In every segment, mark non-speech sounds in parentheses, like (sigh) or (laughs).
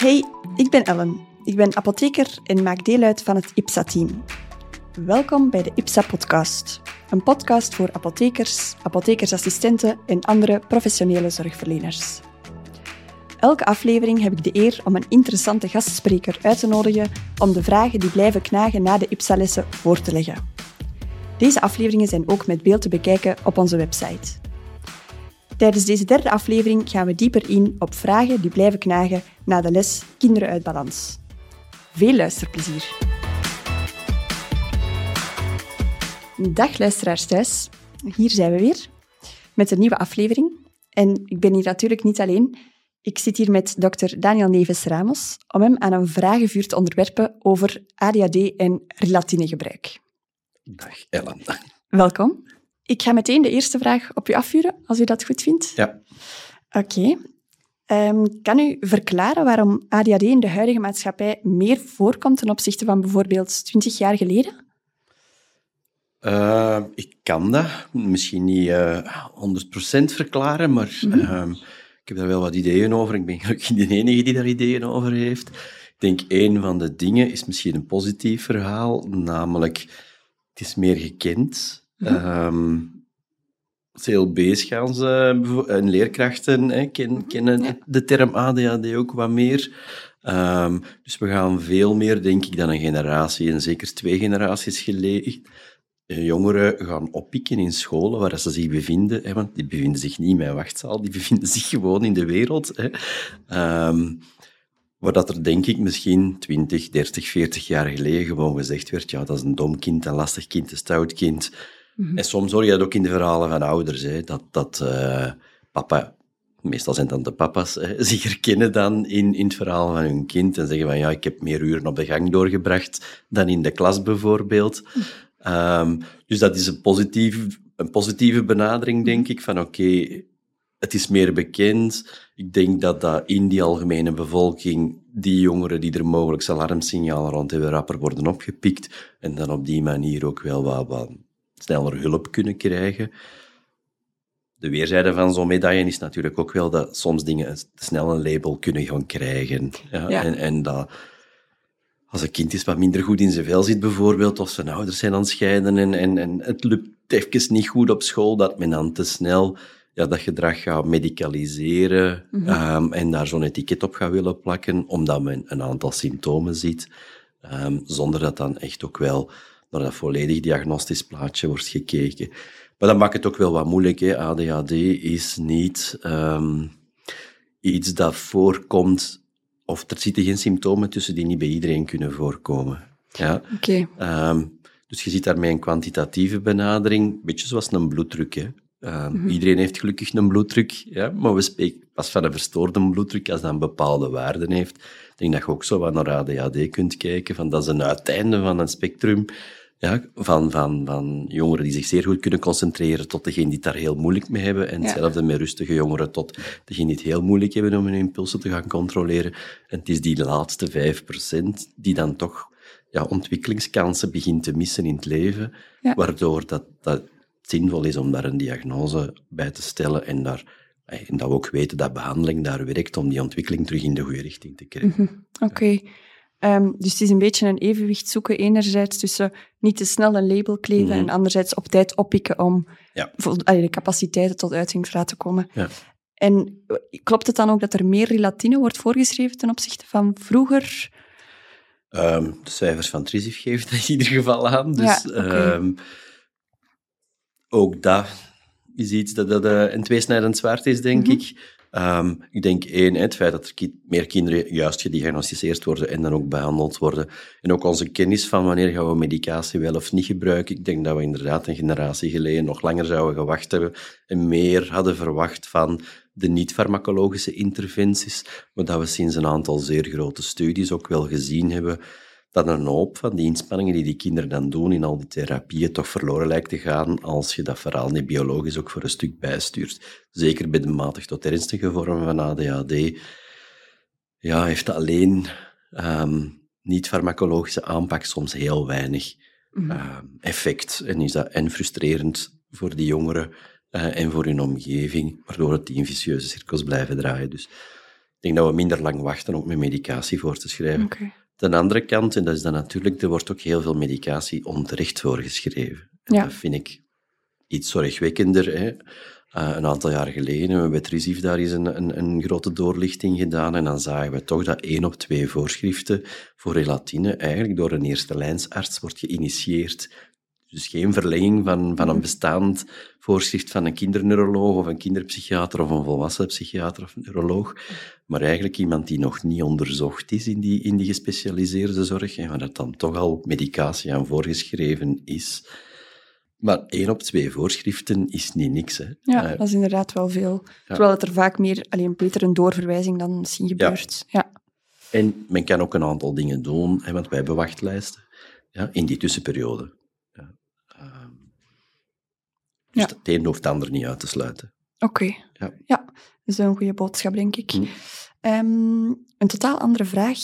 Hey, ik ben Ellen. Ik ben apotheker en maak deel uit van het IPSA-team. Welkom bij de IPSA-podcast. Een podcast voor apothekers, apothekersassistenten en andere professionele zorgverleners. Elke aflevering heb ik de eer om een interessante gastspreker uit te nodigen om de vragen die blijven knagen na de IPSA-lessen voor te leggen. Deze afleveringen zijn ook met beeld te bekijken op onze website. Tijdens deze derde aflevering gaan we dieper in op vragen die blijven knagen na de les Kinderen uit Balans. Veel luisterplezier! Dag luisteraars thuis, hier zijn we weer met een nieuwe aflevering. En ik ben hier natuurlijk niet alleen. Ik zit hier met dokter Daniel Neves Ramos om hem aan een vragenvuur te onderwerpen over ADHD en relatinegebruik. Dag Ellen. Welkom. Ik ga meteen de eerste vraag op u afvuren, als u dat goed vindt. Ja. Oké. Ehm, kan u verklaren waarom ADHD in de huidige maatschappij meer voorkomt ten opzichte van bijvoorbeeld 20 jaar geleden? Uh, ik kan dat misschien niet uh, 100% verklaren, maar mm -hmm. uh, ik heb daar wel wat ideeën over. Ik ben gelukkig niet de enige die daar ideeën over heeft. Ik denk een van de dingen is misschien een positief verhaal, namelijk het is meer gekend. Mm -hmm. CLB's gaan ze, en leerkrachten hè, ken, kennen ja. de term ADHD ook wat meer. Um, dus we gaan veel meer, denk ik, dan een generatie, en zeker twee generaties geleden, jongeren gaan oppikken in scholen waar ze zich bevinden. Hè, want die bevinden zich niet in mijn wachtzaal, die (laughs) bevinden zich gewoon in de wereld. Hè. Um, waar dat er, denk ik, misschien 20, 30, 40 jaar geleden gewoon gezegd werd, ja, dat is een dom kind, een lastig kind, een stout kind. Mm -hmm. En soms hoor je dat ook in de verhalen van ouders, hè, dat, dat uh, papa, meestal zijn dan de papa's, hè, (laughs) zich herkennen dan in, in het verhaal van hun kind en zeggen van, ja, ik heb meer uren op de gang doorgebracht dan in de klas bijvoorbeeld. Mm -hmm. Um, dus dat is een positieve, een positieve benadering, denk ik, van oké, okay, het is meer bekend. Ik denk dat dat in die algemene bevolking, die jongeren die er mogelijk alarmsignalen rond hebben, rapper worden opgepikt en dan op die manier ook wel wat, wat sneller hulp kunnen krijgen. De weerzijde van zo'n medaille is natuurlijk ook wel dat soms dingen snel een label kunnen gaan krijgen. Ja, ja. En, en dat als een kind is wat minder goed in zijn vel zit bijvoorbeeld, of zijn ouders zijn aan het scheiden en, en, en het lukt even niet goed op school, dat men dan te snel ja, dat gedrag gaat medicaliseren mm -hmm. um, en daar zo'n etiket op gaat willen plakken, omdat men een aantal symptomen ziet, um, zonder dat dan echt ook wel naar dat volledig diagnostisch plaatje wordt gekeken. Maar dat maakt het ook wel wat moeilijk. Hè. ADHD is niet um, iets dat voorkomt of er zitten geen symptomen tussen die niet bij iedereen kunnen voorkomen. Ja? Okay. Um, dus je ziet daarmee een kwantitatieve benadering, een beetje zoals een bloeddruk. Hè. Mm -hmm. Iedereen heeft gelukkig een bloeddruk, ja? maar we spreken pas van een verstoorde bloeddruk als dat een bepaalde waarde heeft. Ik denk dat je ook zo wat naar ADHD kunt kijken, van dat is een uiteinde van een spectrum ja, van, van, van jongeren die zich zeer goed kunnen concentreren tot degenen die het daar heel moeilijk mee hebben. En hetzelfde ja. met rustige jongeren tot degenen die het heel moeilijk hebben om hun impulsen te gaan controleren. En het is die laatste 5% die dan toch ja, ontwikkelingskansen begint te missen in het leven, ja. waardoor dat, dat zinvol is om daar een diagnose bij te stellen en, daar, en dat we ook weten dat behandeling daar werkt om die ontwikkeling terug in de goede richting te krijgen. Mm -hmm. Oké. Okay. Um, dus het is een beetje een evenwicht zoeken, enerzijds tussen niet te snel een label kleven mm -hmm. en anderzijds op tijd oppikken om ja. de capaciteiten tot uiting te laten komen. Ja. En klopt het dan ook dat er meer relatine wordt voorgeschreven ten opzichte van vroeger? Um, de cijfers van Trisif geven dat in ieder geval aan. Dus ja, okay. um, ook dat is iets dat, dat uh, een tweesnijdend zwaard is, denk mm -hmm. ik. Um, ik denk één, het feit dat er meer kinderen juist gediagnosticeerd worden en dan ook behandeld worden. En ook onze kennis van wanneer gaan we medicatie wel of niet gebruiken. Ik denk dat we inderdaad een generatie geleden nog langer zouden gewacht hebben en meer hadden verwacht van de niet-farmacologische interventies. Maar dat we sinds een aantal zeer grote studies ook wel gezien hebben dat een hoop van die inspanningen die die kinderen dan doen in al die therapieën toch verloren lijkt te gaan als je dat verhaal niet biologisch ook voor een stuk bijstuurt. Zeker bij de matig tot ernstige vormen van ADHD ja, heeft alleen um, niet-farmacologische aanpak soms heel weinig mm. um, effect. En is dat en frustrerend voor die jongeren uh, en voor hun omgeving, waardoor het die in vicieuze cirkels blijven draaien. Dus Ik denk dat we minder lang wachten om met medicatie voor te schrijven. Ten andere kant, en dat is dan natuurlijk, er wordt ook heel veel medicatie onterecht voorgeschreven. En Ja. Dat vind ik iets zorgwekkender. Hè. Eh, een aantal jaar geleden hebben we bij Trisief daar eens een, een, een grote doorlichting gedaan en dan zagen we toch dat één op twee voorschriften voor relatine eigenlijk door een eerste lijnsarts wordt geïnitieerd. Dus geen verlenging van, van een bestaand voorschrift van een kinderneuroloog of een kinderpsychiater of een volwassen psychiater of neuroloog, maar eigenlijk iemand die nog niet onderzocht is in die, in die gespecialiseerde zorg en waar dat dan toch al medicatie aan voorgeschreven is. Maar één op twee voorschriften is niet niks. Hè. Ja, Eh, dat is inderdaad wel veel. Terwijl het er vaak meer, alleen beter een doorverwijzing dan misschien gebeurt. Ja. En men kan ook een aantal dingen doen, hè, want wij hebben wachtlijsten ja, in die tussenperiode. Ja. Ehm, dus het een hoeft het ander niet uit te sluiten. Oké. Ja. ja, dat is een goede boodschap, denk ik. Hm. Ehm, een totaal andere vraag.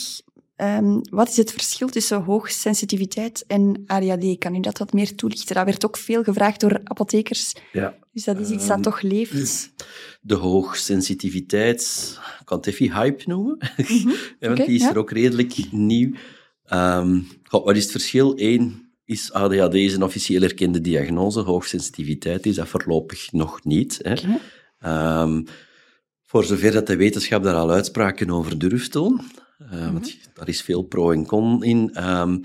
Ehm, wat is het verschil tussen hoogsensitiviteit en ADHD? Kan u dat wat meer toelichten? Dat werd ook veel gevraagd door apothekers. Ja. Dus dat is iets Ehm, dat toch leeft. (clears throat) De hoogsensitiviteit, ik kan het even hype noemen, (laughs) Ja, want die is ja. er ook redelijk nieuw. Ehm, wat is het verschil? Eén is ADHD is een officieel erkende diagnose, hoogsensitiviteit is dat voorlopig nog niet. Hè. Ehm, voor zover dat de wetenschap daar al uitspraken over durft doen, eh, want daar is veel pro en con in, ehm,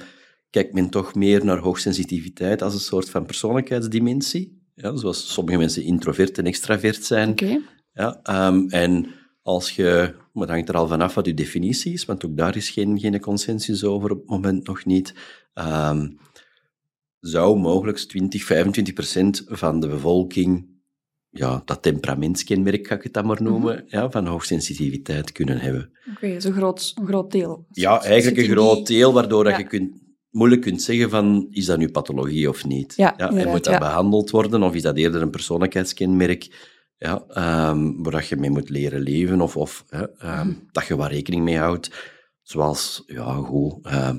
kijkt men toch meer naar hoogsensitiviteit als een soort van persoonlijkheidsdimensie. Ja, zoals sommige mensen introvert en extravert zijn. Oké. Ja, ehm, en als je, maar het hangt er al vanaf wat je definitie is, want ook daar is geen, geen consensus over op het moment nog niet. Zou mogelijk 20, 25 procent van de bevolking ja, dat temperamentskenmerk, ga ik het dan maar noemen, ja, van hoogsensitiviteit kunnen hebben. Oké, dat is een groot, een groot deel. Ja, eigenlijk een groot deel, waardoor dat Ja. je kunt, moeilijk kunt zeggen van, is dat nu pathologie of niet? Ja, en moet dat ja. behandeld worden, of is dat eerder een persoonlijkheidskenmerk ja, ehm, waar dat je mee moet leren leven, of, of ehm, Mhm. dat je waar rekening mee houdt. Zoals, ja, goed, ehm,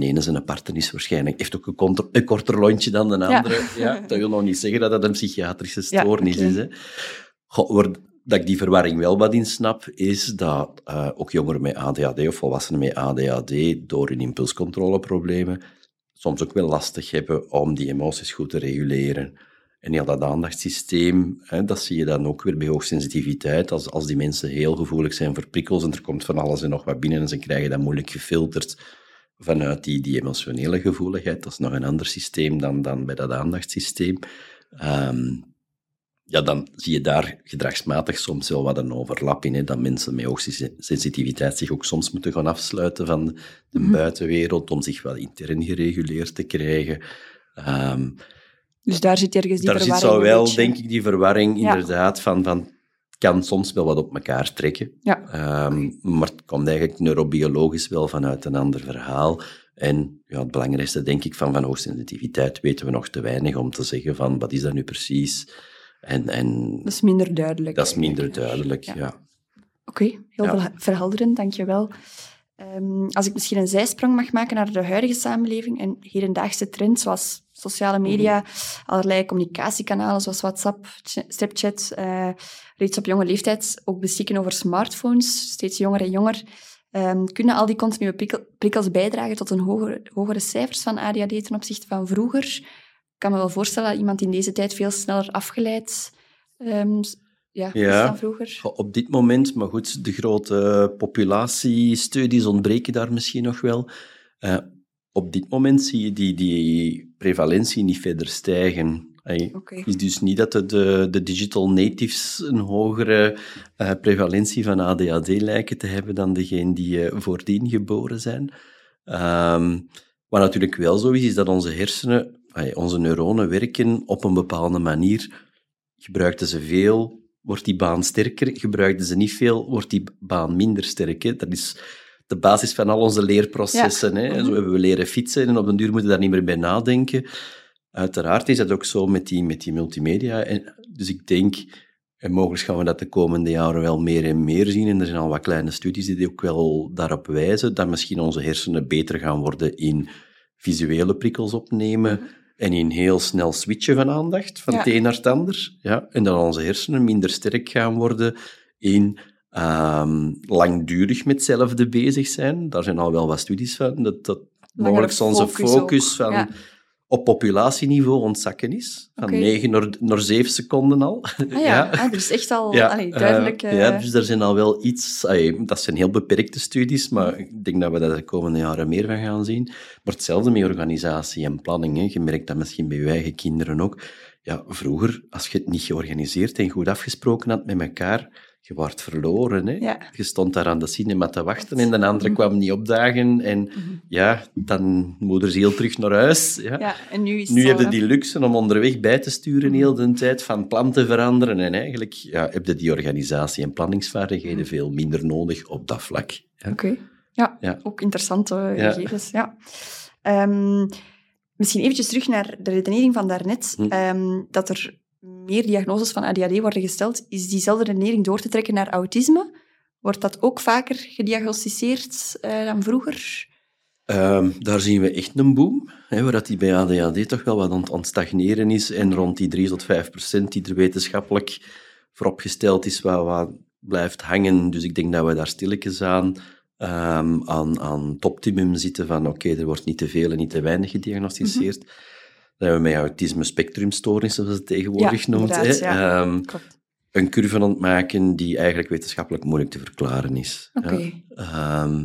de ene zijn aparte is waarschijnlijk, heeft ook een, konter- een korter lontje dan de andere. (laughs) Ja. dat wil nog niet zeggen dat dat een psychiatrische Ja, stoornis is. Hè. Goh, dat ik die verwarring wel wat in snap, is dat eh, ook jongeren met ADHD of volwassenen met ADHD door hun impulscontroleproblemen soms ook wel lastig hebben om die emoties goed te reguleren. En heel dat aandachtssysteem, hè, dat zie je dan ook weer bij hoogsensitiviteit. Als, als die mensen heel gevoelig zijn voor prikkels en er komt van alles en nog wat binnen en ze krijgen dat moeilijk gefilterd vanuit die, die emotionele gevoeligheid. Dat is nog een ander systeem dan, dan bij dat aandachtssysteem. Ehm, ja, dan zie je daar gedragsmatig soms wel wat een overlap in. Hè, dat mensen met hoogsensitiviteit zich ook soms moeten gaan afsluiten van de Mhm. buitenwereld om zich wel intern gereguleerd te krijgen. Ehm, Dus daar zit ergens die daar zit verwarring zo een wel, beetje. denk ik, die verwarring Ja. inderdaad van, van kan soms wel wat op elkaar trekken. Ja. Ehm, maar het komt eigenlijk neurobiologisch wel vanuit een ander verhaal. En ja, het belangrijkste, denk ik, van, van hoogsensitiviteit weten we nog te weinig om te zeggen van wat is dat nu precies. En, en Dat is minder duidelijk. dat is minder eigenlijk. duidelijk, Ja. ja. Oké, heel Ja. verha- verhelderend, dankjewel. Ehm als ik misschien een zijsprong mag maken naar de huidige samenleving en hedendaagse trends zoals sociale media, Mhm. allerlei communicatiekanalen zoals WhatsApp, Ch- Snapchat, eh, reeds op jonge leeftijd ook beschikken over smartphones, steeds jonger en jonger. Ehm, kunnen al die continue prikkel- prikkels bijdragen tot een hogere, hogere cijfers van ADHD ten opzichte van vroeger? Ik kan me wel voorstellen dat iemand in deze tijd veel sneller afgeleid ehm, s- ja, Ja. is dan vroeger. Op dit moment, maar goed, de grote populatiestudies ontbreken daar misschien nog wel. Eh, op dit moment zie je die, die prevalentie niet verder stijgen. Het is dus niet dat de, de, de digital natives een hogere eh, prevalentie van ADHD lijken te hebben dan degenen die eh, voordien geboren zijn. Ehm, wat natuurlijk wel zo is, is dat onze hersenen, ay, onze neuronen werken op een bepaalde manier. Gebruikten ze veel, wordt die baan sterker. Gebruikten ze niet veel, wordt die baan minder sterk. Hè. Dat is de basis van al onze leerprocessen. Hè. Mhm. Zo hebben we leren fietsen en op den duur moeten we daar niet meer bij nadenken. Uiteraard is dat ook zo met die, met die multimedia. En, dus ik denk, en mogelijk gaan we dat de komende jaren wel meer en meer zien. En er zijn al wat kleine studies die ook wel daarop wijzen dat misschien onze hersenen beter gaan worden in visuele prikkels opnemen en in heel snel switchen van aandacht, van Ja. het een naar het ander. Ja, en dat onze hersenen minder sterk gaan worden in Ehm, langdurig met hetzelfde bezig zijn, daar zijn al wel wat studies van, dat, dat mogelijk onze focus van ja. Op populatieniveau ontzakken is. Van Oké. 9 naar, naar 7 seconden al. Ah (laughs) ja, Ah, dus echt al Ja, allee, duidelijk... eh, eh, ja, dus er zijn al wel iets... allee, dat zijn heel beperkte studies, maar ik denk dat we daar de komende jaren meer van gaan zien. Maar hetzelfde met organisatie en planning. Hè. Je merkt dat misschien bij je eigen kinderen ook. Ja, vroeger, als je het niet georganiseerd en goed afgesproken had met elkaar, je wordt verloren. Hè. Ja. Je stond daar aan de cinema te wachten en de andere kwam niet opdagen. En ja, dan moederziel terug naar huis. Ja. ja, en nu is Nu heb je die luxe om onderweg bij te sturen heel de tijd, van plan te veranderen. En eigenlijk ja, heb je die organisatie- en planningsvaardigheden veel minder nodig op dat vlak. Ja. Oké. Ja, Ja. ook interessante Ja. gegevens. Ja. Ehm, misschien eventjes terug naar de redenering van daarnet. Ehm, dat er meer diagnoses van ADHD worden gesteld. Is diezelfde redenering door te trekken naar autisme? Wordt dat ook vaker gediagnosticeerd eh, dan vroeger? Ehm, daar zien we echt een boom, hè, waar dat die bij ADHD toch wel wat aan het ontstagneren is. En rond die 3 tot 5 procent die er wetenschappelijk voor opgesteld is, wat, wat blijft hangen. Dus ik denk dat we daar stilletjes aan, ehm, aan, aan het optimum zitten van oké, er wordt niet te veel en niet te weinig gediagnosticeerd. Dat we met autisme spectrumstoornissen, zoals het tegenwoordig Ja, noemt, hè, ja. ehm, een curve aan het maken die eigenlijk wetenschappelijk moeilijk te verklaren is. Ja. Ehm,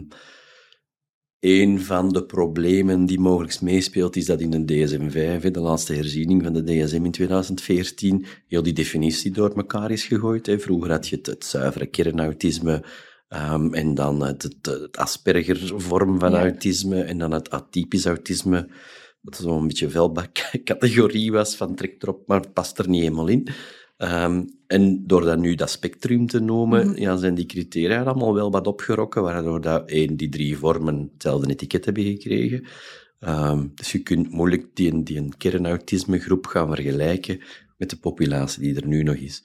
een van de problemen die mogelijk meespeelt, is dat in de DSM-5, hè, de laatste herziening van de DSM in 2014, heel die definitie door elkaar is gegooid. Hè. Vroeger had je het, het zuivere kernautisme ehm, en dan het, het, het Asperger-vorm van Ja. autisme en dan het atypisch autisme, wat zo'n beetje velbak-categorie was van trek erop, maar het past er niet helemaal in. Ehm, en door dat nu dat spectrum te noemen, Mhm. ja, zijn die criteria allemaal wel wat opgerokken, waardoor dat één, die drie vormen hetzelfde etiket hebben gekregen. Ehm, dus je kunt moeilijk die, die een kernautismegroep gaan vergelijken met de populatie die er nu nog is.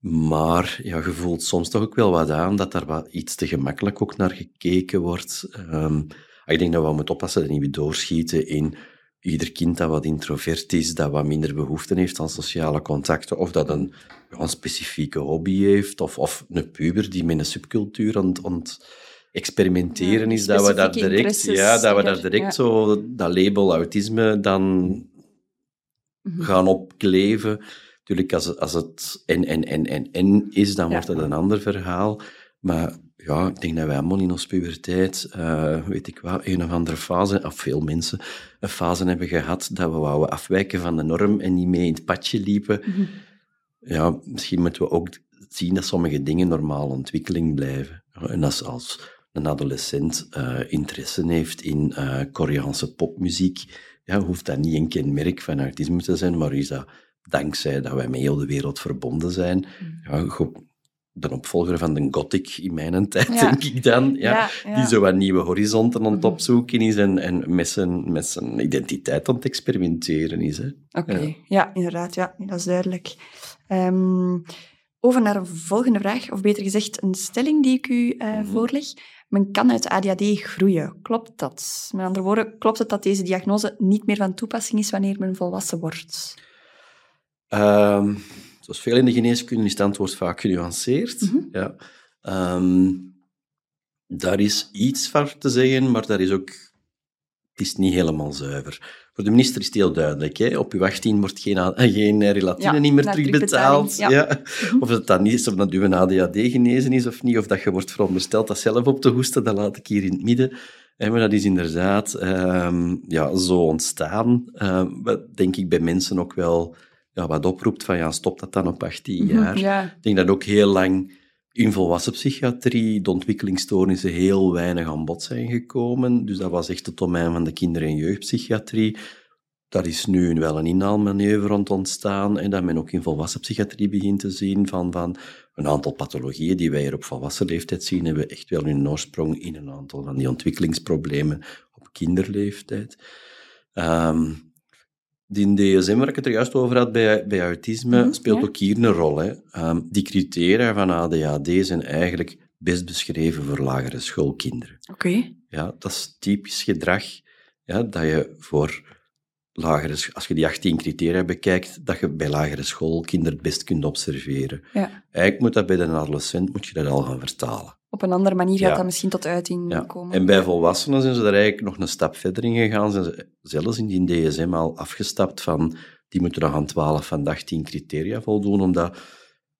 Maar ja, je voelt soms toch ook wel wat aan dat daar wat iets te gemakkelijk ook naar gekeken wordt. Ehm, ik denk dat we moeten oppassen dat we niet doorschieten in ieder kind dat wat introvert is, dat wat minder behoefte heeft aan sociale contacten, of dat een, een specifieke hobby heeft, of, of een puber die met een subcultuur aan, het- aan het experimenteren Ja, is, dat we daar direct, ja, dat we daar direct ja. zo dat label autisme dan Mhm. gaan opkleven. Natuurlijk, als het, als het en, en, en, en, en is, dan Ja. wordt het een ander verhaal. Maar ja, ik denk dat wij allemaal in onze puberteit, eh, weet ik wat, een of andere fase, of veel mensen, een fase hebben gehad dat we wouden afwijken van de norm en niet mee in het padje liepen. Mhm. Ja, misschien moeten we ook zien dat sommige dingen normale ontwikkeling blijven. En als, als een adolescent eh, interesse heeft in eh, Koreaanse popmuziek, ja, hoeft dat niet een kenmerk van autisme te zijn, maar is dat dankzij dat wij met heel de wereld verbonden zijn. Mhm. Ja, go- de opvolger van de gothic in mijn tijd, Ja. denk ik dan. Ja. Die zo wat nieuwe horizonten aan het Mhm. opzoeken is en, en met, zijn, met zijn identiteit aan het experimenteren is. Hè. Oké, Ja. ja. inderdaad, ja, dat is duidelijk. Ehm, over naar een volgende vraag, of beter gezegd een stelling die ik u eh, Mhm. voorleg. Men kan uit ADHD groeien. Klopt dat? Met andere woorden, klopt het dat deze diagnose niet meer van toepassing is wanneer men volwassen wordt? Ehm, zoals veel in de geneeskunde is het antwoord vaak genuanceerd. Mhm. ja. Ehm, daar is iets van te zeggen, maar daar is ook... Het is niet helemaal zuiver. Voor de minister is het heel duidelijk. Hè? Op uw 18 wordt geen, a- geen eh, relatine Ja, niet meer terugbetaald. Ja. ja. Of het dan niet is, of dat uw ADHD genezen is of niet, of dat je wordt verondersteld dat zelf op te hoesten, dat laat ik hier in het midden. Hè, maar dat is inderdaad ehm, ja, zo ontstaan. Wat denk ik bij mensen ook wel ja, wat oproept van ja, stop dat dan op 18 Mhm, jaar. Ja, Ik denk dat ook heel lang in volwassen psychiatrie de ontwikkelingsstoornissen heel weinig aan bod zijn gekomen. Dus dat was echt het domein van de kinder- en jeugdpsychiatrie. Daar is nu wel een inhaalmanoeuvre rond ontstaan en dat men ook in volwassen psychiatrie begint te zien van, van een aantal pathologieën die wij hier op volwassen leeftijd zien, hebben echt wel hun oorsprong in een aantal van die ontwikkelingsproblemen op kinderleeftijd. Ehm, die DSM, waar ik het er juist over had bij, bij autisme, Mhm, speelt ja. ook hier een rol. Hè. Ehm, die criteria van ADHD zijn eigenlijk best beschreven voor lagere schoolkinderen. oké. Ja, dat is typisch gedrag ja, dat je voor lagere, als je die 18 criteria bekijkt, dat je bij lagere school kinderen het best kunt observeren. Ja. Eigenlijk moet dat bij een adolescent moet je dat al gaan vertalen. Op een andere manier gaat Ja. dat misschien tot uiting Ja. komen. En bij volwassenen zijn ze daar eigenlijk nog een stap verder in gegaan. Zijn ze zelfs in die DSM al afgestapt van die moeten nog aan 12 van de 18 criteria voldoen, omdat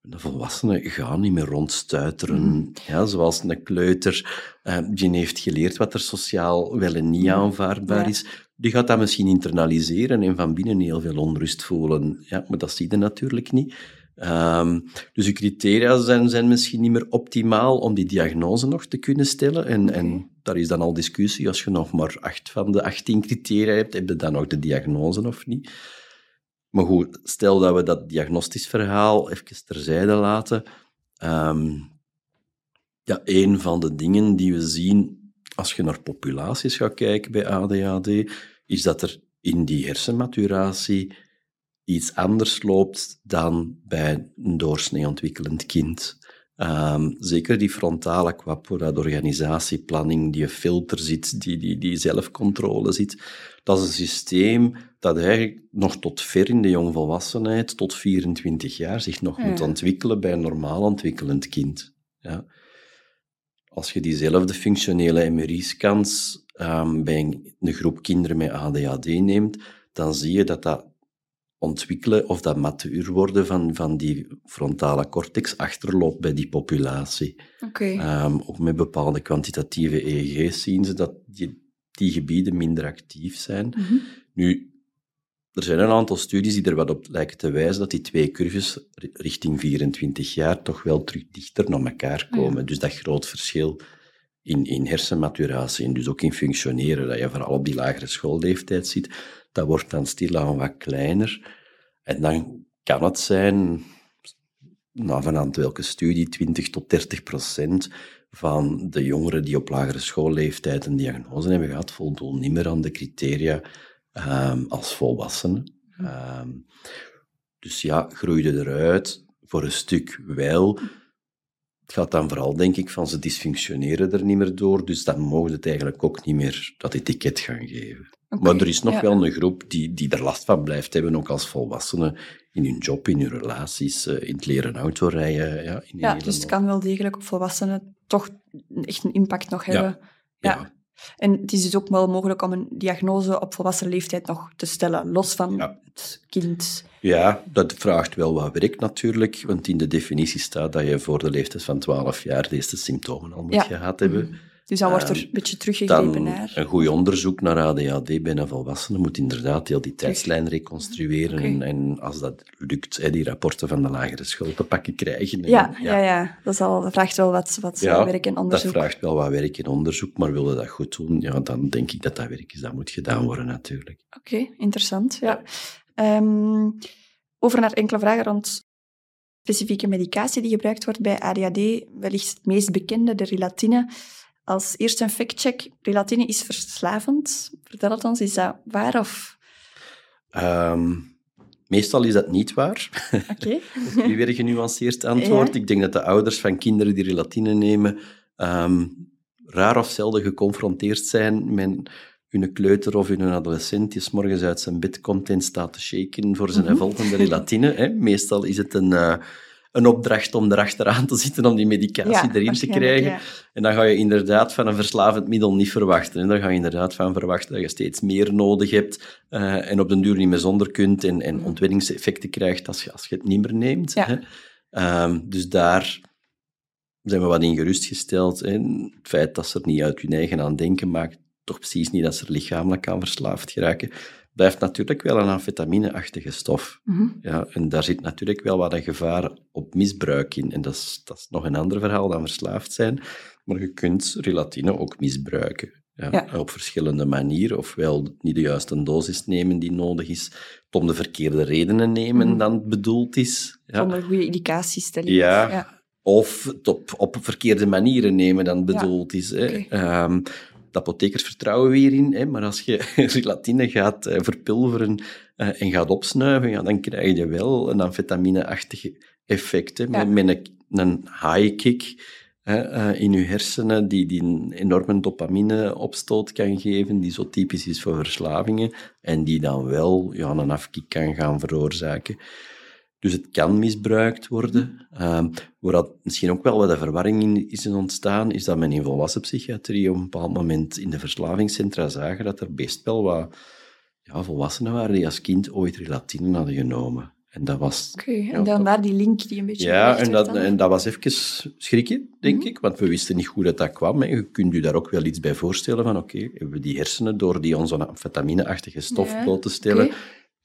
de volwassenen gaan niet meer rondstuiteren. Mhm. Ja, zoals een kleuter eh, die heeft geleerd wat er sociaal wel en niet Mhm. aanvaardbaar Ja. is. Die gaat dat misschien internaliseren en van binnen heel veel onrust voelen. Ja, maar dat zie je natuurlijk niet. Ehm, dus de criteria zijn, zijn misschien niet meer optimaal om die diagnose nog te kunnen stellen. En, en daar is dan al discussie. Als je nog maar acht van de 18 criteria hebt, heb je dan nog de diagnose of niet? Maar goed, stel dat we dat diagnostisch verhaal even terzijde laten. Ehm, ja, een van de dingen die we zien als je naar populaties gaat kijken bij ADHD, is dat er in die hersenmaturatie iets anders loopt dan bij een doorsnee ontwikkelend kind. Ehm, zeker die frontale kwapora, de organisatieplanning, die filter zit, die, die, die zelfcontrole zit. Dat is een systeem dat eigenlijk nog tot ver in de jongvolwassenheid, tot 24 jaar, zich nog moet ontwikkelen bij een normaal ontwikkelend kind. Ja. Als je diezelfde functionele MRI-scans ehm, bij een, een groep kinderen met ADHD neemt, dan zie je dat dat ontwikkelen of dat matuur worden van, van die frontale cortex achterloopt bij die populatie. Oké. Ehm, ook met bepaalde kwantitatieve EEG's zien ze dat die, die gebieden minder actief zijn. Mhm. Nu, er zijn een aantal studies die er wat op lijken te wijzen dat die twee curves ri- richting 24 jaar toch wel terug dichter naar elkaar Ah, ja. komen. Dus dat groot verschil in, in hersenmaturatie en dus ook in functioneren, dat je vooral op die lagere schoolleeftijd ziet, dat wordt dan stilaan wat kleiner. En dan kan het zijn, nou, vanuit welke studie, 20 tot 30 procent van de jongeren die op lagere schoolleeftijd een diagnose hebben gehad, voldoen niet meer aan de criteria ehm, als volwassenen. Ehm, dus ja, groeide eruit, voor een stuk wel. Het gaat dan vooral, denk ik, van ze dysfunctioneren er niet meer door, dus dan mogen het eigenlijk ook niet meer dat etiket gaan geven. Maar er is nog ja. wel een groep die, die er last van blijft hebben, ook als volwassenen, in hun job, in hun relaties, eh, in het leren autorijden. Ja, in Ja, dus het kan wel degelijk op volwassenen toch echt een impact nog hebben. Ja. Ja. En het is dus ook wel mogelijk om een diagnose op volwassen leeftijd nog te stellen, los van het kind. Ja, dat vraagt wel wat werk natuurlijk, want in de definitie staat dat je voor de leeftijd van 12 jaar deze symptomen al moet gehad hebben. Dus dan wordt er Ehm, een beetje teruggegrepen Dan naar. een goed onderzoek naar ADHD bij een volwassene moet inderdaad heel die tijdslijn reconstrueren. En, en als dat lukt, hè, die rapporten van de lagere school te pakken krijgen. En, Ja, ja. Ja, Dat, is al, dat vraagt wel wat, wat Ja, werk en Dat onderzoek. vraagt wel wat werk en onderzoek, maar willen dat goed doen, ja, dan denk ik dat dat werk is. Dat moet gedaan worden natuurlijk. Oké, interessant. Ja. Ehm, over naar enkele vragen rond specifieke medicatie die gebruikt wordt bij ADHD. Wellicht het meest bekende, de relatine. Als eerste een factcheck. Relatine is verslavend. Vertel het ons, is dat waar of... Ehm, meestal is dat niet waar. Oké. (laughs) Nu weer een genuanceerd antwoord. Ja. Ik denk dat de ouders van kinderen die relatine nemen ehm, raar of zelden geconfronteerd zijn met hun kleuter of hun adolescent die 's morgens uit zijn bed komt en staat te shaken voor zijn Mhm. volgende relatine. Hè. Meestal is het een, eh, een opdracht om erachteraan te zitten om die medicatie Ja, erin te krijgen. ja. En dan ga je inderdaad van een verslavend middel niet verwachten. En dan ga je inderdaad van verwachten dat je steeds meer nodig hebt eh, en op den duur niet meer zonder kunt en, en Mhm. ontwenningseffecten krijgt als je, als je het niet meer neemt. Ja. Hè. Ehm, dus daar zijn we wat in gerustgesteld. Hè. Het feit dat ze er niet uit hun eigen aan denken maakt toch precies niet dat ze er lichamelijk aan verslaafd geraken. Blijft natuurlijk wel een amfetamine-achtige stof. Mhm. Ja, en daar zit natuurlijk wel wat een gevaar op misbruik in. En dat is, dat is nog een ander verhaal dan verslaafd zijn. Maar je kunt relatine ook misbruiken. Ja, Ja. Op verschillende manieren. Ofwel niet de juiste dosis nemen die nodig is, om de verkeerde redenen nemen Mhm. dan bedoeld is. Ja. Zonder goede indicaties te leveren. Ja. Of het op, op verkeerde manieren nemen dan bedoeld is. Hè. De apothekers vertrouwen we hierin, hè, maar als je (laughs) relatine gaat eh, verpulveren eh, en gaat opsnuiven, ja, dan krijg je wel een amfetamine-achtig effect. Hè, Ja. met, met een, een high kick hè, eh, in je hersenen die, die een enorme dopamineopstoot kan geven, die zo typisch is voor verslavingen, en die dan wel ja, een afkick kan gaan veroorzaken. Dus het kan misbruikt worden. Um, waar dat misschien ook wel wat de verwarring in is ontstaan, is dat men in volwassen psychiatrie op een bepaald moment in de verslavingscentra zagen dat er best wel wat ja, volwassenen waren die als kind ooit relatine hadden genomen. En dat was... Oké, en dan daar die link die een beetje... Ja, en dat, en dat was even schrikken, denk mhm. ik, want we wisten niet hoe dat, dat kwam. Je kunt je daar ook wel iets bij voorstellen van, oké, hebben we die hersenen, door die onze amfetamine-achtige stof bloot te stellen,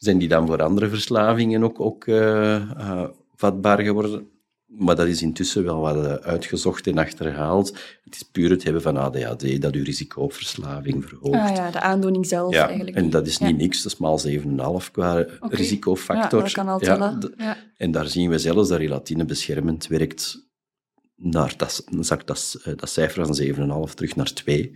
zijn die dan voor andere verslavingen ook, ook uh, vatbaar geworden? Maar dat is intussen wel wat eh, uitgezocht en achterhaald. Het is puur het hebben van ADHD dat uw risico op verslaving verhoogt. Ah ja, de aandoening zelf ja, eigenlijk. En dat is niet niks, dat is maal 7,5 qua risicofactor. Ja, dat kan al tellen. Ja. En daar zien we zelfs dat relatine beschermend werkt naar, dat, dan zakt dat, dat cijfer van 7,5 terug naar 2.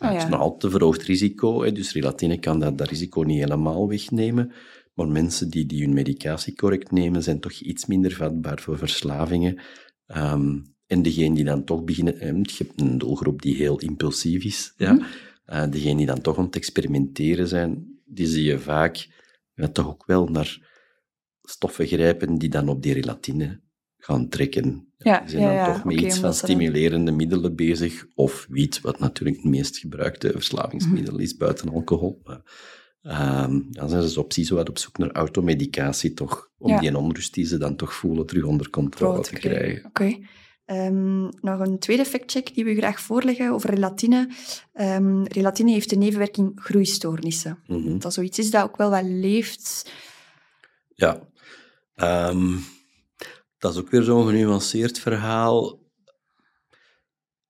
Oh, Het is nog altijd een verhoogd risico, dus relatine kan dat, dat risico niet helemaal wegnemen. Maar mensen die, die hun medicatie correct nemen, zijn toch iets minder vatbaar voor verslavingen. Um, en degene die dan toch beginnen... Eh, je hebt een doelgroep die heel impulsief is. Ja? Mm degene die dan toch aan het experimenteren zijn, die zie je vaak ja, toch ook wel naar stoffen grijpen die dan op die relatine gaan trekken. Ja, zijn dan toch met iets van stimulerende middelen bezig. Of wiet, wat natuurlijk het meest gebruikte verslavingsmiddel is buiten alcohol. Um, dan zijn ze op zo wat op zoek naar automedicatie, toch? Om die onrust die ze dan toch voelen terug onder controle te krijgen. Oké. Ehm, nog een tweede factcheck die we graag voorleggen over relatine. Um, relatine heeft de nevenwerking groeistoornissen. Mm Dat zoiets is dat ook wel wat leeft. Ja. Dat is ook weer zo'n genuanceerd verhaal.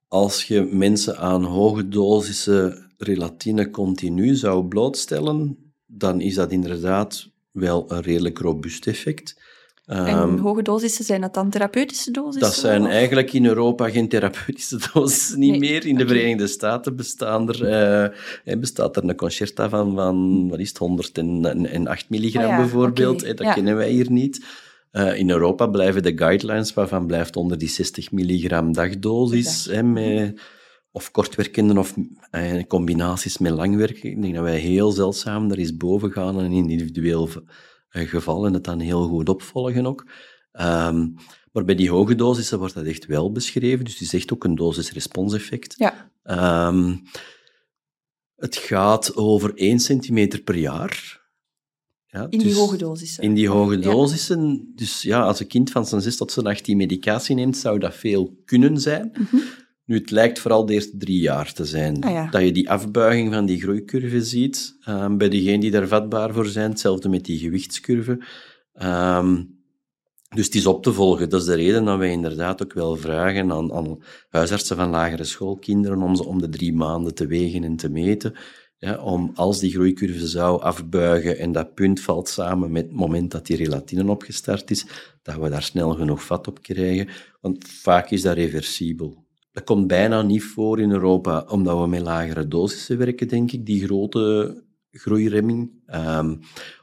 Als je mensen aan hoge dosissen relatine continu zou blootstellen, dan is dat inderdaad wel een redelijk robuust effect. En ehm, hoge dosissen, zijn dat dan therapeutische dosissen? Dat zijn eigenlijk in Europa geen therapeutische dosissen niet meer. In de Verenigde Staten bestaan er, uh, bestaat er een concerta van, van wat is het, 108 milligram oh bijvoorbeeld. dat kennen wij hier niet. Uh, in Europa blijven de guidelines, waarvan blijft onder die 60 milligram dagdosis, hè, met of kortwerkenden of eh, combinaties met langwerken. Ik denk dat wij heel zeldzaam er eens boven gaan en in individueel eh, geval en het dan heel goed opvolgen ook. Um, maar bij die hoge dosissen wordt dat echt wel beschreven, dus het is echt ook een dosis-respons-effect. Ja. Um, het gaat over 1 centimeter per jaar. Ja, in die dus hoge dosissen. In die hoge dosissen. Dus ja, als een kind van zijn 6 tot zijn 18 medicatie neemt, zou dat veel kunnen zijn. Mm nu, het lijkt vooral de eerste drie jaar te zijn. Ah, dat je die afbuiging van die groeicurve ziet. Um, bij degenen die daar vatbaar voor zijn. Hetzelfde met die gewichtscurve. Um, dus het is op te volgen. Dat is de reden dat wij inderdaad ook wel vragen aan, aan huisartsen van lagere schoolkinderen om ze om de drie maanden te wegen en te meten. Om als die groeicurve zou afbuigen en dat punt valt samen met het moment dat die relatine opgestart is, dat we daar snel genoeg vat op krijgen. Want vaak is dat reversibel. Dat komt bijna niet voor in Europa, omdat we met lagere dosissen werken, denk ik, die grote groeiremming. Um,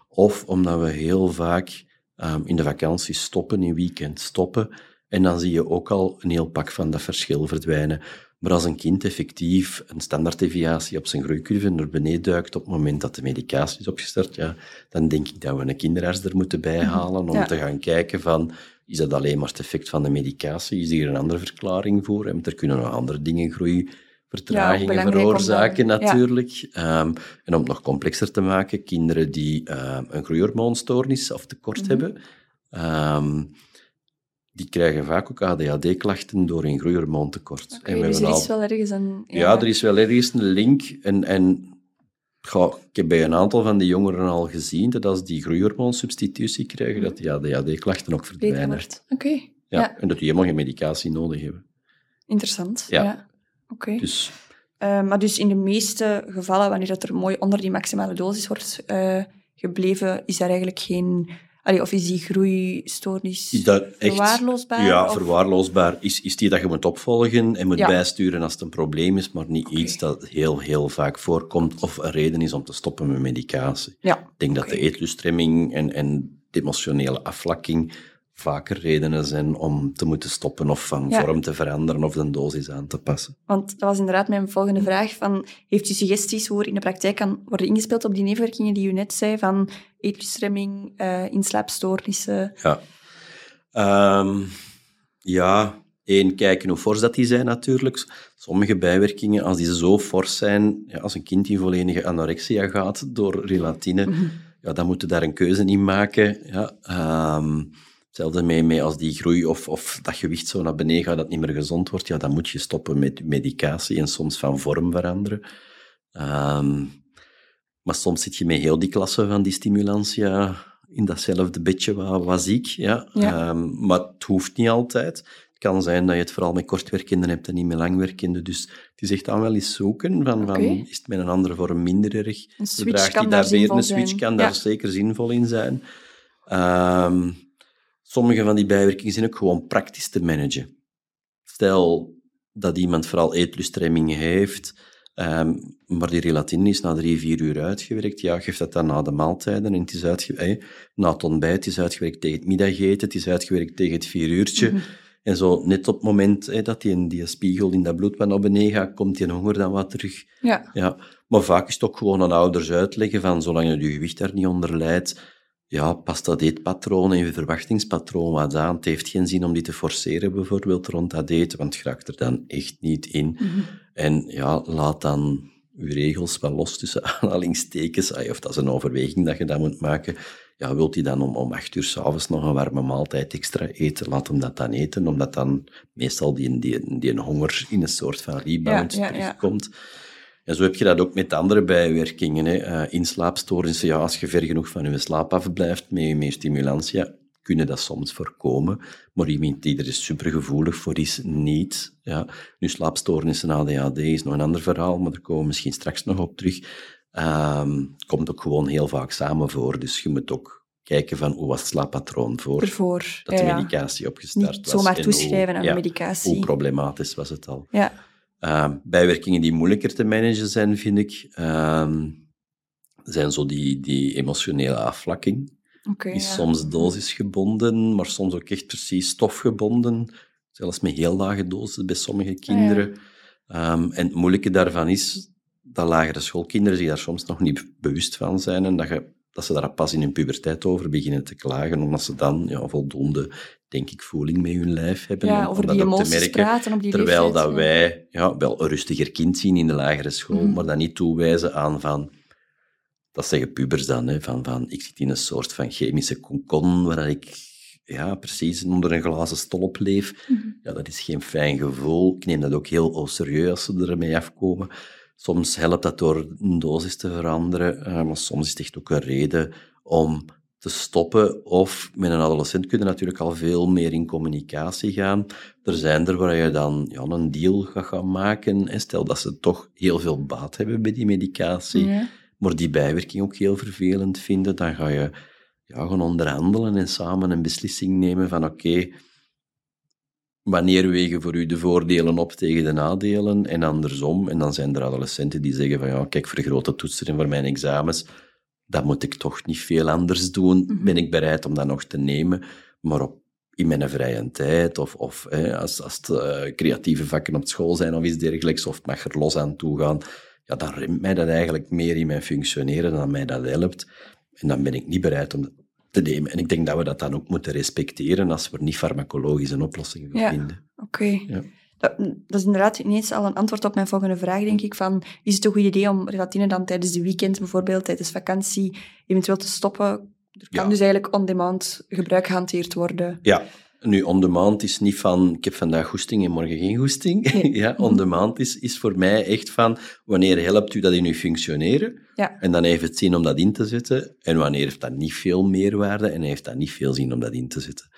of omdat we heel vaak um, in de vakantie stoppen, in weekend stoppen. En dan zie je ook al een heel pak van dat verschil verdwijnen. Maar als een kind effectief een standaarddeviatie op zijn groeicurve naar beneden duikt op het moment dat de medicatie is opgestart, ja, dan denk ik dat we een kinderarts er moeten bijhalen om te gaan kijken van is dat alleen maar het effect van de medicatie? Is hier een andere verklaring voor? En er kunnen nog andere dingen, groeivertragingen ja, veroorzaken natuurlijk. Ehm, en om het nog complexer te maken, kinderen die um, een groeihormoonstoornis of tekort mm hebben, um, die krijgen vaak ook ADHD-klachten door een groeihormoontekort. Okay, en we dus er is wel ergens een... Ja. ja, er is wel ergens een link. En, en Goh, ik heb bij een aantal van die jongeren al gezien dat als die groeihormoonsubstitutie krijgen, dat die ADHD-klachten ook verdwijnen. Oké. Ja, en dat die helemaal geen medicatie nodig hebben. Interessant. Ja. Oké. Dus... Uh, maar dus in de meeste gevallen, wanneer dat er mooi onder die maximale dosis wordt uh, gebleven, is daar eigenlijk geen of is die groeistoornis is dat echt, verwaarloosbaar? Ja, verwaarloosbaar. Is, is die dat je moet opvolgen en moet bijsturen als het een probleem is, maar niet iets dat heel, heel vaak voorkomt of een reden is om te stoppen met medicatie. Ja. Ik denk dat de eetlustremming en, en de emotionele afvlakking vaker redenen zijn om te moeten stoppen of van Ja. vorm te veranderen of de dosis aan te passen. Want dat was inderdaad mijn volgende vraag. Van, heeft u suggesties hoe er in de praktijk kan worden ingespeeld op die nevenwerkingen die u net zei, van eetluststremming, eh inslaapstoornissen? Ja. Ehm, ja, één, kijken hoe fors dat die zijn natuurlijk. Sommige bijwerkingen, als die zo fors zijn, ja, als een kind in volledige anorexia gaat door relatine, ja, dan moet je daar een keuze in maken. Ja. Ehm, hetzelfde mee, mee als die groei of, of dat gewicht zo naar beneden gaat, dat niet meer gezond wordt, ja, dan moet je stoppen met medicatie en soms van vorm veranderen. Ehm, maar soms zit je met heel die klasse van die stimulantia in datzelfde bedje wat, wat ziek. Ja. Ja. Ehm, maar het hoeft niet altijd. Het kan zijn dat je het vooral met kortwerkenden hebt en niet met langwerkenden. Dus het is echt dan wel eens zoeken van, van is het met een andere vorm minder erg? Een switch kan die daar weer een switch zijn. kan Ja. daar zeker zinvol in zijn. Ehm, sommige van die bijwerkingen zijn ook gewoon praktisch te managen. Stel dat iemand vooral eetluststremming heeft, ehm, maar die relatine is na drie, vier uur uitgewerkt, ja, geef dat dan na de maaltijden. En het is na het ontbijt, het is uitgewerkt tegen het middageten, het is uitgewerkt tegen het vier uurtje. Mhm. En zo, net op het moment dat die, die spiegel in dat bloed wat naar beneden gaat, komt die honger dan wat terug. Ja, Ja, maar vaak is het ook gewoon aan ouders uitleggen van zolang je je gewicht daar niet onder leidt, ja, pas dat eetpatroon en je verwachtingspatroon wat aan. Het heeft geen zin om die te forceren bijvoorbeeld rond dat eten, want je raakt er dan echt niet in. Mhm. En ja, laat dan je regels wel los tussen (laughs) aanhalingstekens, of dat is een overweging dat je dat moet maken. Ja, wilt hij dan om, om acht uur s'avonds nog een warme maaltijd extra eten, laat hem dat dan eten, omdat dan meestal die, die, die honger in een soort van rebound Ja, ja, ja. En zo heb je dat ook met andere bijwerkingen. Hè. Eh, inslaapstoornissen, ja, als je ver genoeg van je slaap afblijft met je meer stimulantia, kunnen dat soms voorkomen. Maar iemand die er is supergevoelig voor is, niet. Ja. Nu, slaapstoornissen, ADHD is nog een ander verhaal, maar daar komen we misschien straks nog op terug. Ehm, komt ook gewoon heel vaak samen voor. Dus je moet ook kijken van hoe was het slaappatroon voor ervoor. dat de ja, medicatie opgestart Niet was. zomaar en toeschrijven hoe, aan ja, medicatie. Hoe problematisch was het al? Ja, Uh, bijwerkingen die moeilijker te managen zijn, vind ik, ehm, zijn zo die, die emotionele afvlakking. Die is ja. soms dosisgebonden, maar soms ook echt precies stofgebonden. Zelfs met heel lage doses bij sommige kinderen. Ehm, en het moeilijke daarvan is dat lagere schoolkinderen zich daar soms nog niet bewust van zijn en dat, je, dat ze daar pas in hun puberteit over beginnen te klagen, omdat ze dan ja, voldoende, denk ik, voeling met hun lijf hebben. Ja, om- over om dat die ook te emoties merken. praten op die Terwijl leeftijd, dat wij ja, wel een rustiger kind zien in de lagere school, Mhm. maar dat niet toewijzen aan van... Dat zeggen pubers dan, hè, van, van ik zit in een soort van chemische konkon waar ik ja, precies onder een glazen stolp leef. Mhm. Ja, dat is geen fijn gevoel. Ik neem dat ook heel oh, serieus als ze ermee afkomen. Soms helpt dat door een dosis te veranderen, eh, maar soms is het echt ook een reden om te stoppen. Of met een adolescent kunnen natuurlijk al veel meer in communicatie gaan. Er zijn er waar je dan ja, een deal gaat gaan maken. En stel dat ze toch heel veel baat hebben bij die medicatie, Ja. maar die bijwerking ook heel vervelend vinden, dan ga je ja, gaan onderhandelen en samen een beslissing nemen van oké, wanneer wegen voor u de voordelen op tegen de nadelen en andersom. En dan zijn er adolescenten die zeggen van ja, kijk, voor grote toetsen en voor mijn examens, dat moet ik toch niet veel anders doen. Mhm. Ben ik bereid om dat nog te nemen, maar op, in mijn vrije tijd of, of hè, als, als het eh, creatieve vakken op school zijn of iets dergelijks, of het mag er los aan toe gaan, ja, dan remt mij dat eigenlijk meer in mijn functioneren dan mij dat helpt. En dan ben ik niet bereid om dat te nemen. En ik denk dat we dat dan ook moeten respecteren als we er niet farmacologische oplossingen voor Ja. vinden. Oké. Ja. Dat, dat is inderdaad ineens al een antwoord op mijn volgende vraag, denk ik. Van, is het een goed idee om relatine dan tijdens de weekend, bijvoorbeeld tijdens vakantie, eventueel te stoppen? Er kan Ja. dus eigenlijk on-demand gebruik gehanteerd worden. Ja, nu on-demand is niet van ik heb vandaag goesting en morgen geen goesting. Nee. (laughs) ja, on-demand is, is voor mij echt van wanneer helpt u dat in uw functioneren? Ja. En dan heeft het zin om dat in te zetten. En wanneer heeft dat niet veel meerwaarde en heeft dat niet veel zin om dat in te zetten.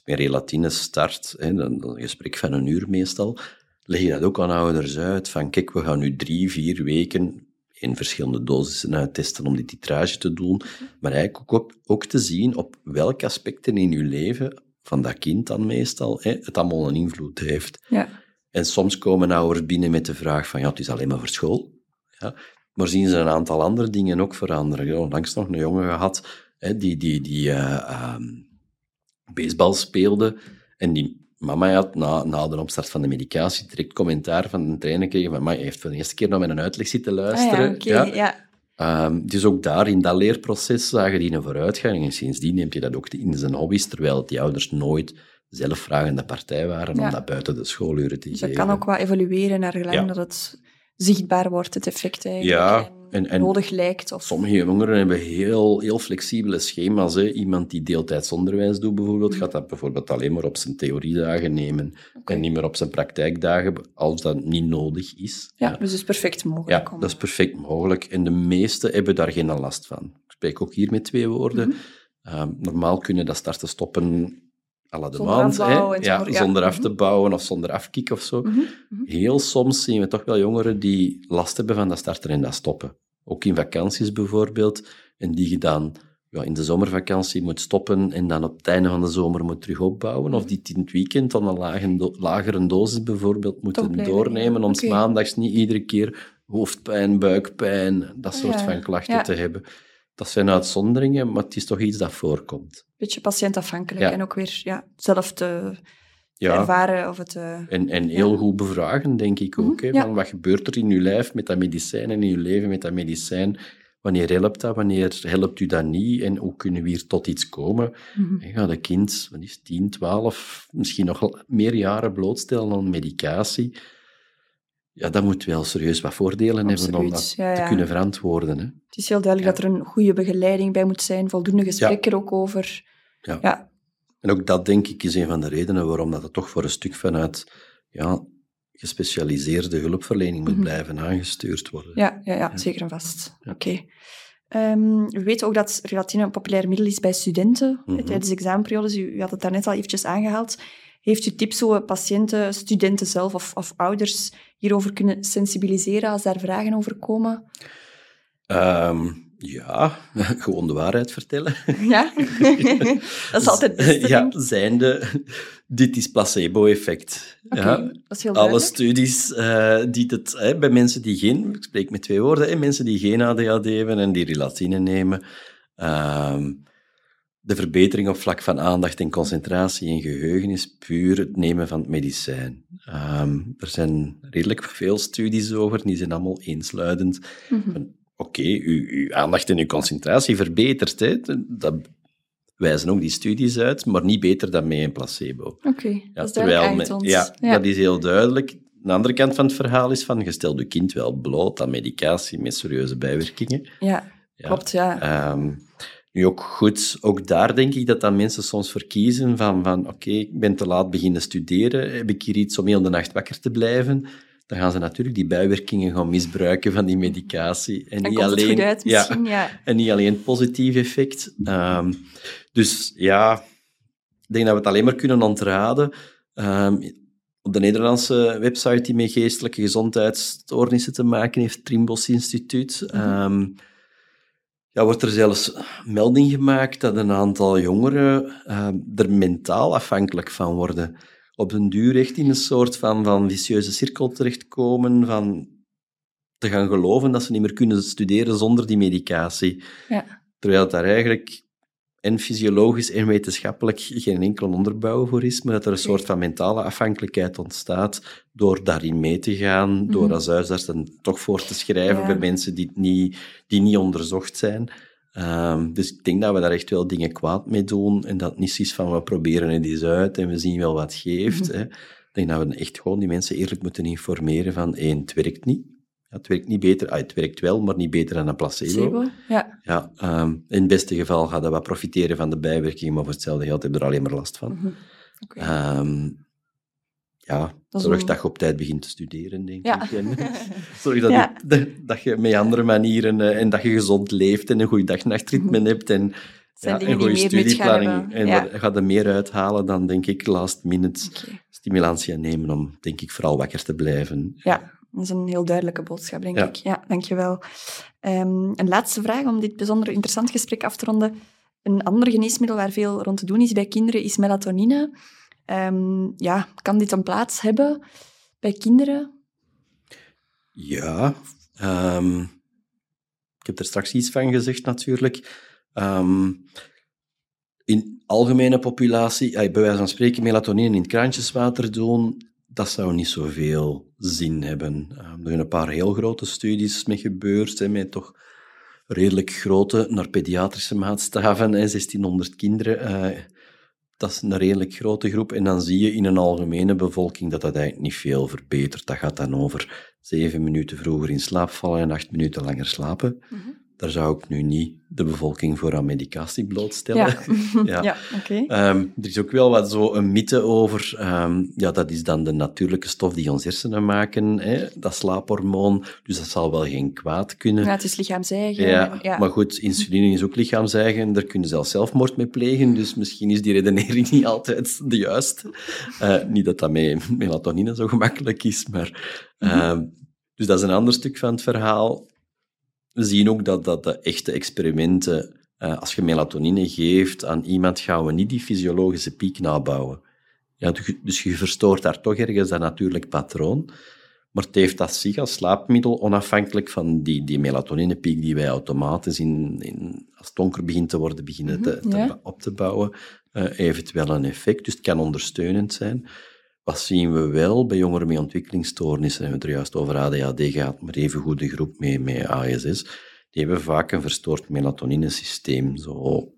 Als mijn relatine start, hè, een gesprek van een uur meestal, leg je dat ook aan ouders uit. Van kijk, we gaan nu drie, vier weken in verschillende dosissen uittesten om die titrage te doen. Maar eigenlijk ook, ook te zien op welke aspecten in je leven, van dat kind dan meestal, hè, het allemaal een invloed heeft. Ja. En soms komen ouders binnen met de vraag van, ja, het is alleen maar voor school. Ja. Maar zien ze een aantal andere dingen ook veranderen. Ik heb onlangs nog een jongen gehad, hè, die, die, die, eh, ehm, baseball speelde. En die mama had na, na de opstart van de medicatie direct commentaar van een trainer gekregen van, maar je heeft voor de eerste keer naar mijn uitleg zitten luisteren. Ah, ja, oké, ja. Ehm, dus ook daar, in dat leerproces, zagen die een vooruitgang. En sindsdien neemt hij dat ook in zijn hobby's, terwijl die ouders nooit zelf vragende partij waren om dat buiten de schooluren te dus geven. dat kan ook wat evolueren naar gelang dat het zichtbaar wordt, het effect eigenlijk. Ja, en, en nodig lijkt. Of... Sommige jongeren hebben heel, heel flexibele schema's. Hè. Iemand die deeltijds onderwijs doet bijvoorbeeld, gaat dat bijvoorbeeld alleen maar op zijn theoriedagen nemen en niet meer op zijn praktijkdagen, als dat niet nodig is. Ja, dus dat is perfect mogelijk. Ja, dat is perfect mogelijk. En de meesten hebben daar geen last van. Ik spreek ook hier met twee woorden. Mhm. Ehm, normaal kunnen dat starten stoppen à de zonder maand. Hè? Ja, zonder af te mhm. bouwen of zonder afkick of zo. Mhm, mhm. Heel soms zien we toch wel jongeren die last hebben van dat starten en dat stoppen. Ook in vakanties bijvoorbeeld. En die gedaan ja, in de zomervakantie moet stoppen en dan op het einde van de zomer moet terug opbouwen. Of die in het weekend dan een lage lagere dosis bijvoorbeeld moeten doornemen om okay. maandags niet iedere keer hoofdpijn, buikpijn, dat soort ah, van klachten te hebben. Dat zijn uitzonderingen, maar het is toch iets dat voorkomt. Beetje patiëntafhankelijk en ook weer ja, zelf te, ervaren. Of het, uh, en, en heel goed bevragen, denk ik ook. Mhm, hè, van wat gebeurt er in uw lijf met dat medicijn en in uw leven met dat medicijn? Wanneer helpt dat? Wanneer helpt u dat niet? En hoe kunnen we hier tot iets komen? Mm -hmm. Gaat een kind, wat is 10, 12, misschien nog meer jaren blootstellen aan medicatie? Ja, dat moet wel serieus wat voordelen hebben om dat te kunnen verantwoorden. Hè. Het is heel duidelijk dat er een goede begeleiding bij moet zijn, voldoende gesprekken er ook over. Ja. En ook dat, denk ik, is een van de redenen waarom dat het toch voor een stuk vanuit ja, gespecialiseerde hulpverlening moet mhm. blijven aangestuurd worden. Ja, ja, ja, zeker en vast. Oké. Ehm, we weten ook dat relatine een populair middel is bij studenten mm -hmm. tijdens examenperiodes. U, u had het daarnet al eventjes aangehaald. Heeft u tips hoe patiënten, studenten zelf of, of ouders hierover kunnen sensibiliseren als daar vragen over komen? Ehm, ja, (laughs) gewoon de waarheid vertellen. Ja, (laughs) dat is altijd het beste. Ja, zijnde, dit is placebo-effect. ja, dat is heel Alle studies uh, die het, hè, bij mensen die geen, ik spreek met twee woorden, hè, mensen die geen ADHD hebben en die relatine nemen, uh, de verbetering op vlak van aandacht en concentratie en geheugen is puur het nemen van het medicijn. Um, er zijn redelijk veel studies over, die zijn allemaal eensluidend. Mm Oké, uw, uw, aandacht en uw concentratie verbetert. Hè. Dat wijzen ook die studies uit, maar niet beter dan mee een placebo. Oké, okay, dat is terwijl, ja, ja, dat is heel duidelijk. De andere kant van het verhaal is van, je stelt je kind wel bloot aan medicatie met serieuze bijwerkingen. Ja, klopt, ja. Um, nu ook goed, ook daar denk ik dat dan mensen soms verkiezen van, van oké, ik ben te laat beginnen studeren, heb ik hier iets om heel de nacht wakker te blijven? Dan gaan ze natuurlijk die bijwerkingen gaan misbruiken van die medicatie. En, niet alleen, uit, ja, ja, En niet alleen positief effect. Um, dus ja, ik denk dat we het alleen maar kunnen ontraden. Um, op de Nederlandse website die met geestelijke gezondheidsstoornissen te maken heeft, Trimbos Instituut, um, ja, wordt er zelfs melding gemaakt dat een aantal jongeren uh, er mentaal afhankelijk van worden. Op een duur echt in een soort van, van vicieuze cirkel terechtkomen, van te gaan geloven dat ze niet meer kunnen studeren zonder die medicatie. Ja. Terwijl daar eigenlijk en fysiologisch en wetenschappelijk geen enkel onderbouw voor is, maar dat er een soort van mentale afhankelijkheid ontstaat door daarin mee te gaan, door mhm. als huisarts dan toch voor te schrijven bij mensen die niet, die niet onderzocht zijn. Um, dus ik denk dat we daar echt wel dingen kwaad mee doen en dat niet is van we proberen het eens uit en we zien wel wat geeft. Mhm. hè. Ik denk dat we echt gewoon die mensen eerlijk moeten informeren van één, het werkt niet het werkt niet beter. Ah, het werkt wel, maar niet beter dan een placebo. placebo ja. Ja, um, in het beste geval gaat dat wat profiteren van de bijwerking, maar voor hetzelfde geld heb je er alleen maar last van. Mm -hmm. ja, zorg dat je op tijd begint te studeren, denk ja. ik. En (laughs) zorg dat, ja. je, dat je met andere manieren uh, en dat je gezond leeft en een goed dag-nachtritme mm -hmm. hebt en ja, een goede studieplanning. En ja. gaat er meer uithalen dan, denk ik, last minute okay. stimulantie nemen om, denk ik, vooral wakker te blijven. Ja, dat is een heel duidelijke boodschap, denk ik. Ja, dankjewel. Um, een laatste vraag om dit bijzonder interessant gesprek af te ronden. Een ander geneesmiddel waar veel rond te doen is bij kinderen is melatonine. Um, ja, kan dit een plaats hebben bij kinderen? Ja, um, ik heb er straks iets van gezegd natuurlijk. in algemene populatie, bij wijze van spreken, melatonine in het kraantjeswater doen, dat zou niet zoveel zin hebben. Uh, er zijn een paar heel grote studies mee gebeurd, hè, met toch redelijk grote, naar pediatrische maatstaven, hè, 1600 kinderen. Uh, dat is een redelijk grote groep. En dan zie je in een algemene bevolking dat dat eigenlijk niet veel verbetert. Dat gaat dan over zeven minuten vroeger in slaap vallen en acht minuten langer slapen. -hmm daar zou ik nu niet de bevolking voor aan medicatie blootstellen. Ja, (laughs) ja. ja oké. Okay. Um, er is ook wel wat zo een mythe over, um, ja, dat is dan de natuurlijke stof die ons hersenen maken, hè, dat slaaphormoon, dus dat zal wel geen kwaad kunnen. Ja, het is lichaams-eigen. Ja, ja, maar goed, insuline is ook lichaams-eigen, daar kunnen ze zelfs zelfmoord mee plegen, dus misschien is die redenering niet altijd de juiste. Uh, niet dat dat met melatonine zo gemakkelijk is, maar... Uh, dus dat is een ander stuk van het verhaal we zien ook dat, dat de echte experimenten, uh, als je melatonine geeft aan iemand, gaan we niet die fysiologische piek nabouwen. Ja, dus je verstoort daar toch ergens dat natuurlijk patroon. Maar het heeft dat zich als slaapmiddel, onafhankelijk van die, die melatoninepiek die wij automatisch, in, in, als het donker begint te worden, beginnen te, mhm, op te bouwen, uh, eventueel een effect. Dus het kan ondersteunend zijn. Wat zien we wel bij jongeren met ontwikkelingsstoornissen, en we het er juist over ADHD gaat, maar even goed de groep mee met ASS, die hebben vaak een verstoord melatoninesysteem. Zo,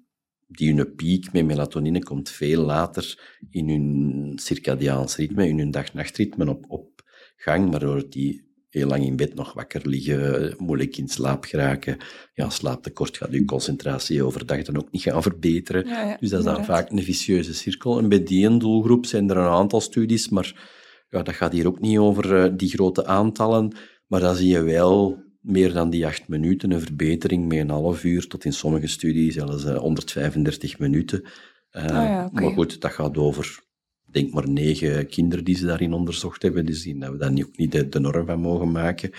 die hun piek met melatonine komt veel later in hun circadiaans ritme, in hun dag-nachtritme op, op gang, waardoor die heel lang in bed nog wakker liggen, moeilijk in slaap geraken. Ja, slaaptekort gaat je concentratie overdag dan ook niet gaan verbeteren. dus dat is dan vaak een vicieuze cirkel. En bij die doelgroep zijn er een aantal studies, maar ja, dat gaat hier ook niet over uh, die grote aantallen. Maar dan zie je wel meer dan die acht minuten een verbetering met een half uur, tot in sommige studies zelfs uh, 135 minuten. Uh, ah, ja, okay. Maar goed, dat gaat over denk maar negen kinderen die ze daarin onderzocht hebben. Dus zien dat we daar ook niet de, de norm van mogen maken.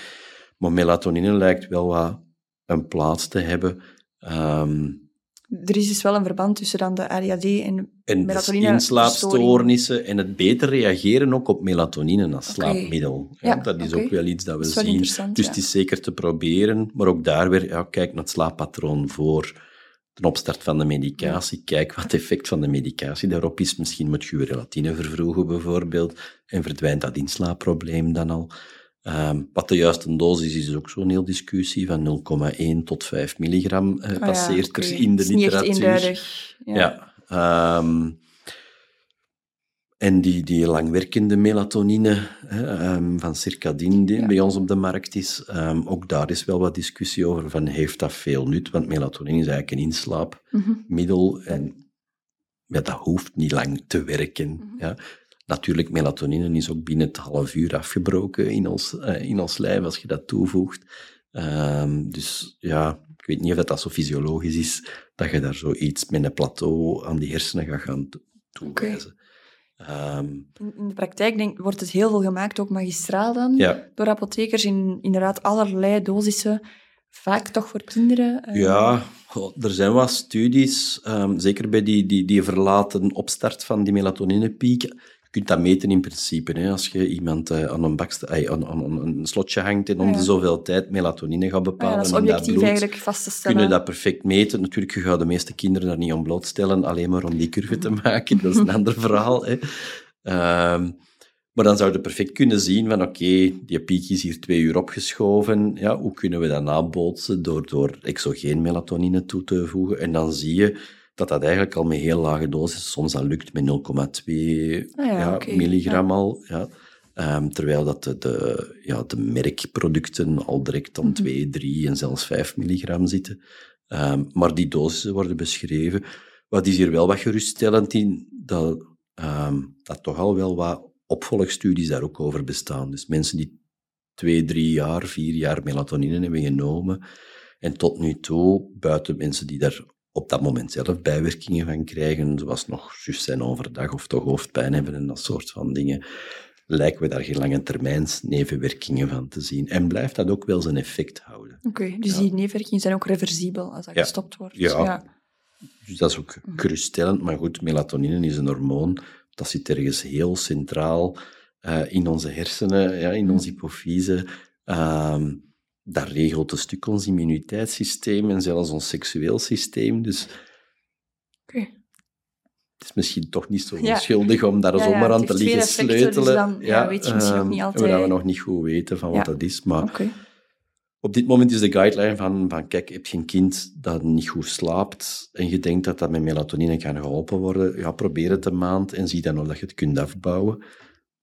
Maar melatonine lijkt wel wat een plaats te hebben. Um, er is dus wel een verband tussen dan de ADHD en, en melatonine. inslaapstoornissen en het beter reageren ook op melatonine als okay. slaapmiddel. Ja, dat is okay. ook wel iets dat we dat zien. Dus ja. het is zeker te proberen, maar ook daar weer, ja, kijk naar het slaappatroon voor ten opstart van de medicatie, kijk wat het effect van de medicatie daarop is. Misschien moet je relatine vervroegen bijvoorbeeld en verdwijnt dat inslaapprobleem dan al. Um, wat de juiste dosis is, is ook zo'n heel discussie. Van 0,1 tot 5 milligram uh, passeert oh ja, okay. er in de literatuur. Ja. ja um, en die, die langwerkende melatonine hè, um, van circadine, die ja. bij ons op de markt is, um, ook daar is wel wat discussie over van heeft dat veel nut? Want melatonine is eigenlijk een inslaapmiddel mm -hmm. en ja, dat hoeft niet lang te werken. Mm -hmm. ja. Natuurlijk, melatonine is ook binnen het half uur afgebroken in ons, uh, in ons lijf als je dat toevoegt. Um, dus ja, ik weet niet of dat, zo fysiologisch is, dat je daar zoiets met een plateau aan die hersenen gaat gaan toewijzen. Okay. Um, in de praktijk denk, wordt het heel veel gemaakt, ook magistraal dan, ja. door apothekers in inderdaad allerlei dosissen, vaak toch voor kinderen. Uh... Ja, er zijn wat studies, um, zeker bij die, die, die verlaten opstart van die melatoninepiek kunt dat meten in principe. Hè. Als je iemand uh, aan, een bakste, aan, aan, een slotje hangt en om ja. de zoveel tijd melatonine gaat bepalen. Ja, dat is objectief bloed, eigenlijk vast te stellen. Kun je dat perfect meten. Natuurlijk, je gaat de meeste kinderen daar niet om blootstellen, alleen maar om die curve te maken. Dat is een ander (laughs) verhaal. Hè. Um, maar dan zou je perfect kunnen zien van oké, okay, die piek is hier twee uur opgeschoven. Ja, hoe kunnen we dat nabootsen door, door exogeen melatonine toe te voegen? En dan zie je dat dat eigenlijk al met heel lage dosis soms al lukt met 0,2 ah ja, okay. milligram al. Ja. Um, terwijl dat de, de, ja, de merkproducten al direct om mm -hmm. 2, 3 en zelfs 5 milligram zitten. Um, maar die dosissen worden beschreven. Wat is hier wel wat geruststellend in, dat, um, dat toch al wel wat opvolgstudies daar ook over bestaan. Dus mensen die twee, drie jaar, vier jaar melatonine hebben genomen en tot nu toe, buiten mensen die daar op dat moment zelf bijwerkingen van krijgen, zoals nog juist zijn overdag of toch hoofdpijn hebben en dat soort van dingen, lijken we daar geen lange termijn nevenwerkingen van te zien. En blijft dat ook wel zijn effect houden. Oké, okay, dus ja. die nevenwerkingen zijn ook reversibel als dat ja. gestopt wordt. Ja. ja. dus dat is ook mhm. geruststellend. Maar goed, melatonine is een hormoon, dat zit ergens heel centraal uh, in onze hersenen, ja, in onze hypofyse. Uh, dat regelt een stuk ons immuniteitssysteem en zelfs ons seksueel systeem. Dus okay. het is misschien toch niet zo Ja. onschuldig om daar Ja, zomaar aan te liggen dus sleutelen. dan, ja, weet je misschien ook ehm, niet altijd. we nog niet goed weten van wat dat is. Maar op dit moment is de guideline van, van kijk, heb je een kind dat niet goed slaapt en je denkt dat dat met melatonine kan geholpen worden, ja, probeer het een maand en zie dan of dat je het kunt afbouwen.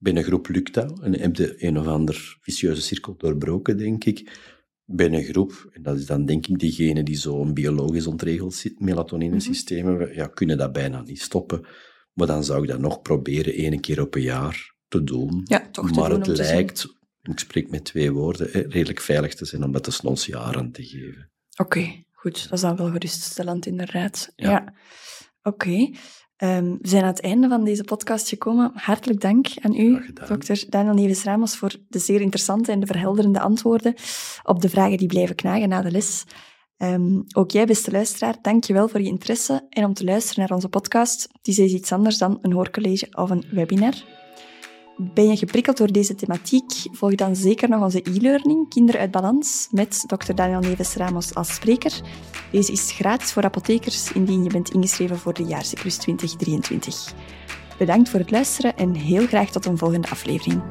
Bij een groep lukt dat en heb je een of ander vicieuze cirkel doorbroken, denk ik. Bij een groep, en dat is dan denk ik diegene die zo'n biologisch ontregeld melatonine-systeem hebben, ja, kunnen dat bijna niet stoppen. Maar dan zou ik dat nog proberen één keer op een jaar te doen. Ja, toch te maar doen het lijkt, ik spreek met twee woorden, redelijk veilig te zijn om dat de jaren te geven. Oké, goed. Dat is dan wel geruststellend, inderdaad. Ja. Ja. Oké. Ehm, we zijn aan het einde van deze podcast gekomen. Hartelijk dank aan u, dokter Daniel Neves-Ramos, voor de zeer interessante en de verhelderende antwoorden op de vragen die blijven knagen na de les. Ehm, ook jij, beste luisteraar, dank je wel voor je interesse en om te luisteren naar onze podcast. Het is iets anders dan een hoorcollege of een webinar. Ben je geprikkeld door deze thematiek? Volg dan zeker nog onze e-learning Kinderen uit Balans met Dr. Daniel Neves-Ramos als spreker. Deze is gratis voor apothekers indien je bent ingeschreven voor de jaarcyclus 2023. Bedankt voor het luisteren en heel graag tot een volgende aflevering.